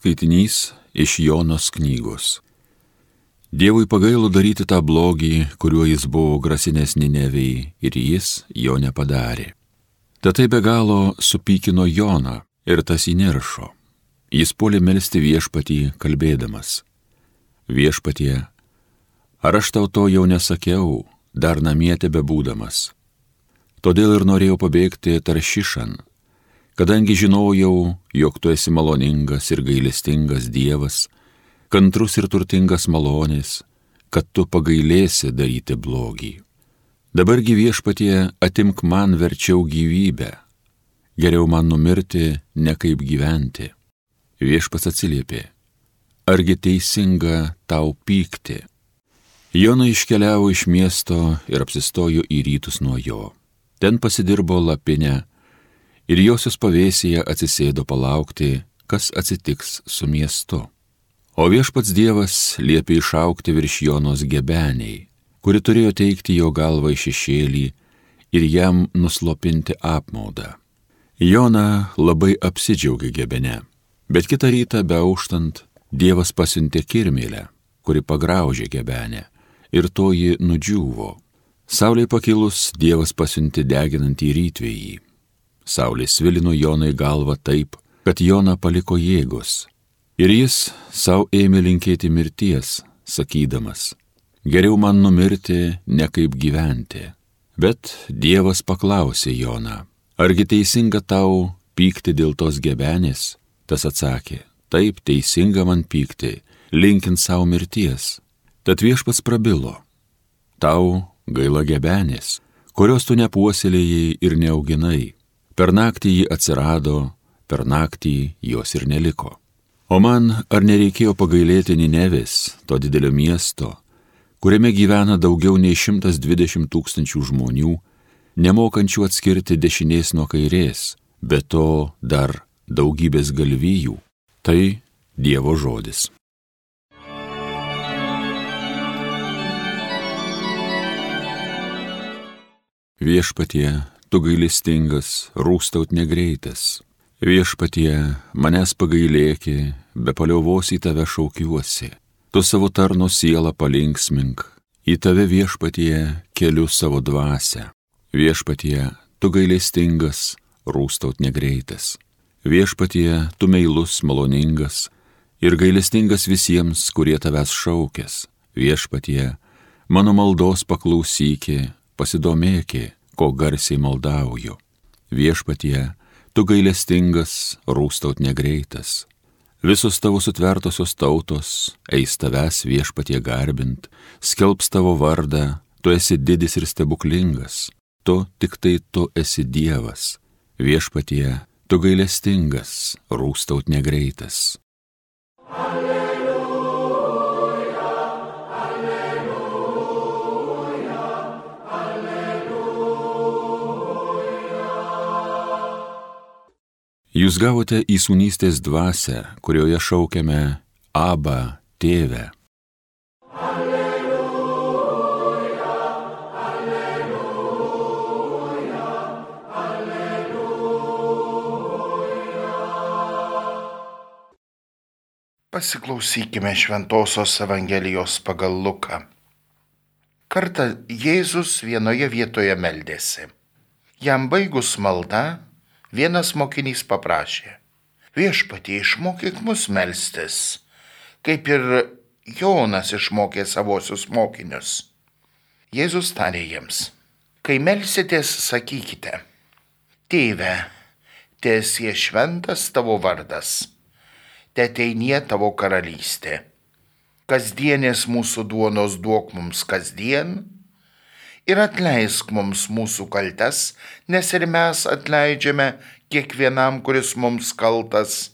Skaitinys iš Jonos knygos. Dievui pagailo daryti tą blogį, kuriuo jis buvo grasinės Nineviai ir jis jo nepadarė. Tad tai be galo supykino Joną ir tas įniršo. Jis puolė melstį viešpatį, kalbėdamas. Viešpatie, ar aš tau to jau nesakiau, dar namie tebe būdamas. Todėl ir norėjau pabėgti taršišan, kadangi žinojau, jog tu esi maloningas ir gailestingas Dievas, kantrus ir turtingas malonės, kad tu pagailėsi daryti blogį. Dabargi viešpatie atimk man verčiau gyvybę, geriau man numirti, ne kaip gyventi. Viešpas atsiliepė, argi teisinga tau pykti. Jona iškeliavo iš miesto ir apsistojo į rytus nuo jo. Ten pasidirbo lapinę ir josios pavėsėje atsisėdo palaukti, kas atsitiks su miestu. O viešpats Dievas liepė išaukti virš Jonos gebeniai, kuri turėjo teikti jo galvą į šešėlį ir jam nuslopinti apmaudą. Jona labai apsidžiaugė gebene, bet kitą rytą beauštant Dievas pasiuntė kirmėlę, kuri pagraužė gebenę ir toji nudžiūvo. Saulė pakilus Dievas pasiuntė deginantį rytvėjį Saulė svilino Jonai galvą taip, kad Jona paliko jėgos. Ir jis savo ėmė linkėti mirties, sakydamas, geriau man numirti, ne kaip gyventi. Bet Dievas paklausė Joną, argi teisinga tau pykti dėl tos gebenės? Tas atsakė, taip teisinga man pykti, linkint savo mirties. Tad viešpats prabilo, tau gaila gebenės, kurios tu nepuoselėjai ir neauginai Per naktį ji atsirado, per naktį jos ir neliko. O man ar nereikėjo pagailėti Ninevės, to didelio miesto, kuriame gyvena daugiau nei 120 tūkstančių žmonių, nemokančių atskirti dešinės nuo kairės, bet to dar daugybės galvijų. Tai Dievo žodis. Viešpatie, tu gailestingas, rūstaut negreitas. Viešpatie, manęs pagailėki, be paliovos į tave šaukiuosi. Tu savo tarno sielą palinksmink, į tave viešpatie keliu savo dvasę. Viešpatie, tu gailestingas, rūstaut negreitas. Viešpatie, tu meilus, maloningas ir gailestingas visiems, kurie tavęs šaukės. Viešpatie, mano maldos paklausykė, pasidomėkė ko garsiai maldauju. Viešpatie, tu gailestingas, rūstaut negreitas. Visos tavo sutvertosios tautos eis tavęs viešpatie garbint, skelbs tavo vardą, tu esi didis ir stebuklingas, tu tik tai tu esi Dievas. Viešpatie, tu gailestingas, rūstaut negreitas. Alleluja. Jūs gavote įsūnystės dvasę, kurioje šaukiame Abba tėvę. Alleluja, alleluja, alleluja. Pasiklausykime Šventojios Evangelijos pagal Luką. Kartą Jėzus vienoje vietoje meldėsi. Jam baigus maldą, vienas mokinys paprašė, viešpatie išmokyk mus melstis, kaip ir Jonas išmokė savosius mokinius. Jėzus tarė jiems, kai melsitės, sakykite, Tėve, tiesie šventas tavo vardas, te teinie tavo karalystė. Kasdienės mūsų duonos duok mums kasdien ir atleisk mums mūsų kaltes, nes ir mes atleidžiame kiekvienam, kuris mums kaltas,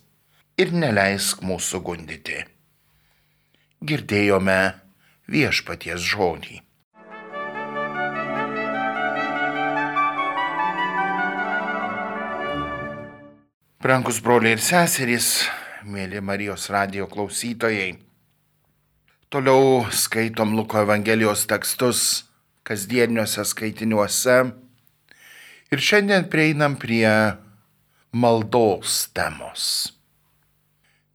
ir neleisk mūsų gundyti. Girdėjome viešpaties žodį. Brangus broliai ir seserys, mėly Marijos radio klausytojai, toliau skaitom Luko Evangelijos tekstus kasdieniuose skaitiniuose. Ir šiandien prieinam prie maldos temos.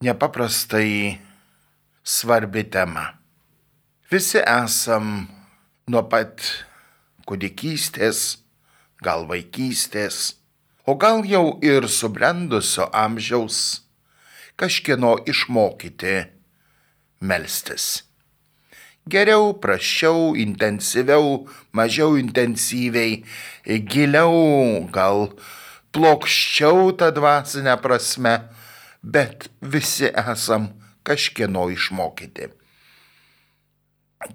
nepaprastai svarbi tema. Visi esam nuo pat kūdikystės, gal vaikystės, o gal jau ir subrendusio amžiaus kažkieno išmokyti melstis. Geriau, prašiau, intensyviau, mažiau intensyviai, giliau, gal plokščiau tą dvasinę prasme, bet visi esam kažkieno išmokyti.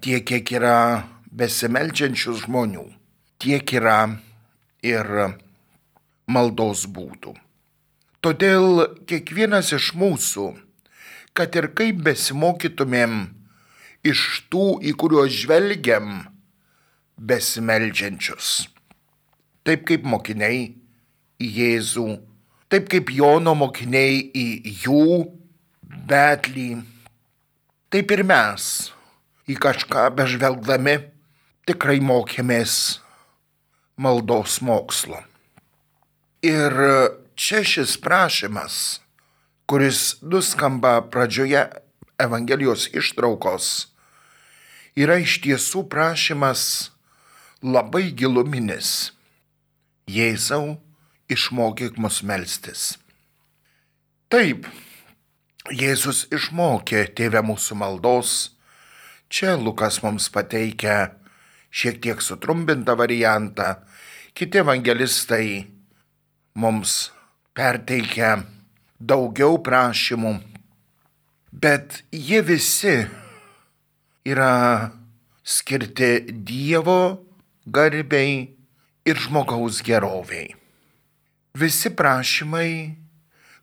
Tiek, kiek yra besimeldžiančių žmonių, tiek yra ir maldos būdų. Todėl kiekvienas iš mūsų, kad ir kaip besimokytumėm iš tų, į kuriuos žvelgiam, besimeldžiančius. Taip kaip mokiniai į Jėzų, taip kaip Jono mokiniai į jų betlį, taip ir mes į kažką bežvelgdami tikrai mokėmės maldos mokslo. Ir čia šis prašymas, kuris nuskamba pradžioje Evangelijos ištraukos, yra iš tiesų prašymas labai giluminis. Jėzau, išmokyk mus melstis. Taip, Jėzus išmokė tėvę mūsų maldos. Čia Lukas mums pateikia šiek tiek sutrumpintą variantą, kiti evangelistai mums perteikia daugiau prašymų, bet jie visi yra skirti Dievo garbei ir žmogaus geroviai. Visi prašymai,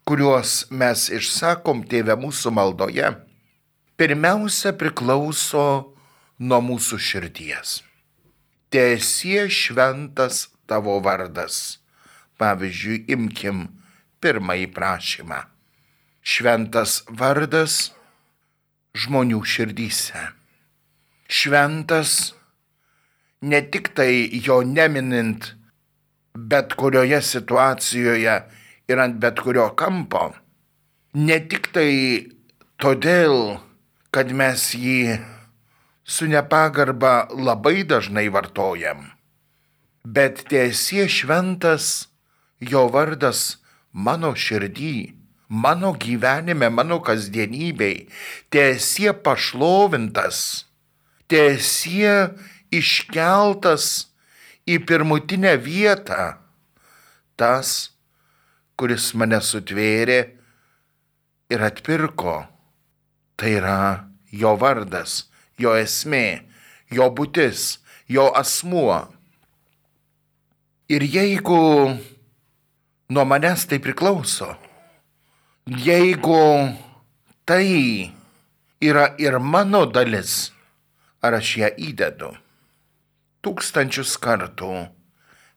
kuriuos mes išsakom tėvę mūsų maldoje, pirmiausia priklauso nuo mūsų širdies. Tiesie šventas tavo vardas. Pavyzdžiui, imkim pirmąjį prašymą. Šventas vardas žmonių širdyse. Šventas ne tik tai jo neminint bet kurioje situacijoje ir ant bet kurio kampo, ne tik tai todėl, kad mes jį su nepagarba labai dažnai vartojam, bet tiesie šventas jo vardas mano širdį, mano gyvenime, mano kasdienybei, tiesie pašlovintas tiesie iškeltas į pirmutinę vietą tas, kuris mane sutvėrė ir atpirko. Tai yra jo vardas, jo esmė, jo būtis, jo asmuo. Ir jeigu nuo manęs tai priklauso, jeigu tai yra ir mano dalis, ar aš ją įdedu. Tūkstančius kartų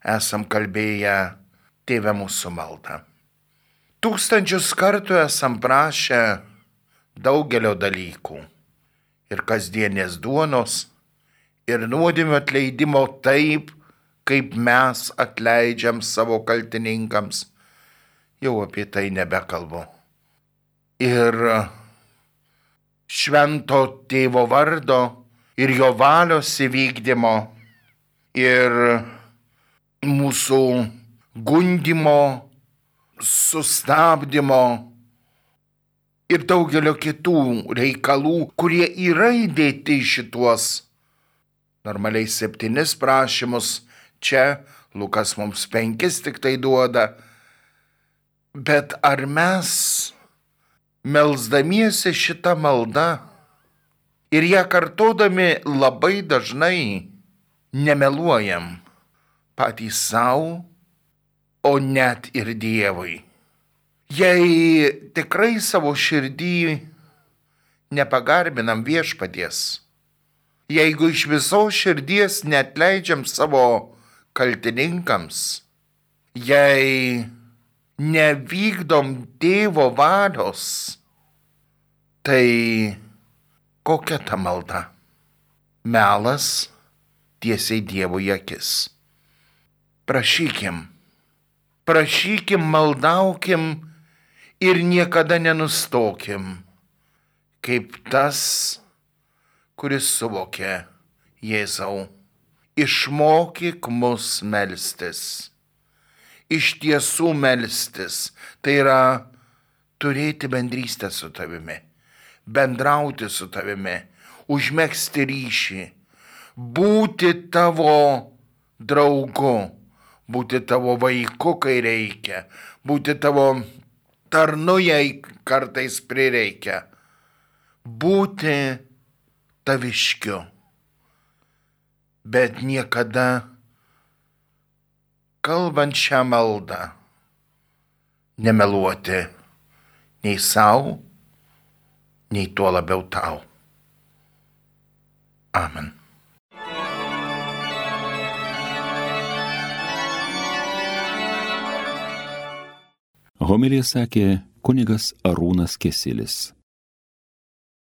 esam kalbėję tėvę mūsų maldą. Tūkstančius kartų esam prašę daugelio dalykų. Ir kasdienės duonos, ir nuodėmio atleidimo taip, kaip mes atleidžiam savo kaltininkams. Jau apie tai nebekalbu. Ir švento tėvo vardo ir jo valios įvykdymo, ir mūsų gundimo, sustabdymo ir daugelio kitų reikalų, kurie yra įdėti į šituos normaliai septynis prašymus. Čia Lukas mums penkis tik tai duoda. Bet ar mes, melzdamiesi šitą maldą, ir ją kartodami labai dažnai nemeluojam patys savo, o net ir Dievui. Jei tikrai savo širdį nepagarbinam viešpaties, jeigu iš visos širdies net leidžiam savo kaltininkams, jei nevykdom tėvo valios, tai Kokia ta malda? Melas tiesiai Dievo akis. Prašykim, prašykim, maldaukim Ir niekada nenustokim, kaip tas, kuris suvokė Jėzau. Išmokyk mus melstis. Iš tiesų melstis. Tai yra turėti bendrystę su tavimi, bendrauti su tavimi, užmėgsti ryšį, būti tavo draugu, būti tavo vaiku, kai reikia, būti tavo tarnu, jei kartais prireikia, būti taviškiu, bet niekada kalbant šią maldą nemeluoti nei savo, nei tuo labiau tau. Amen. Homilija sakė kunigas Arūnas Kesilis.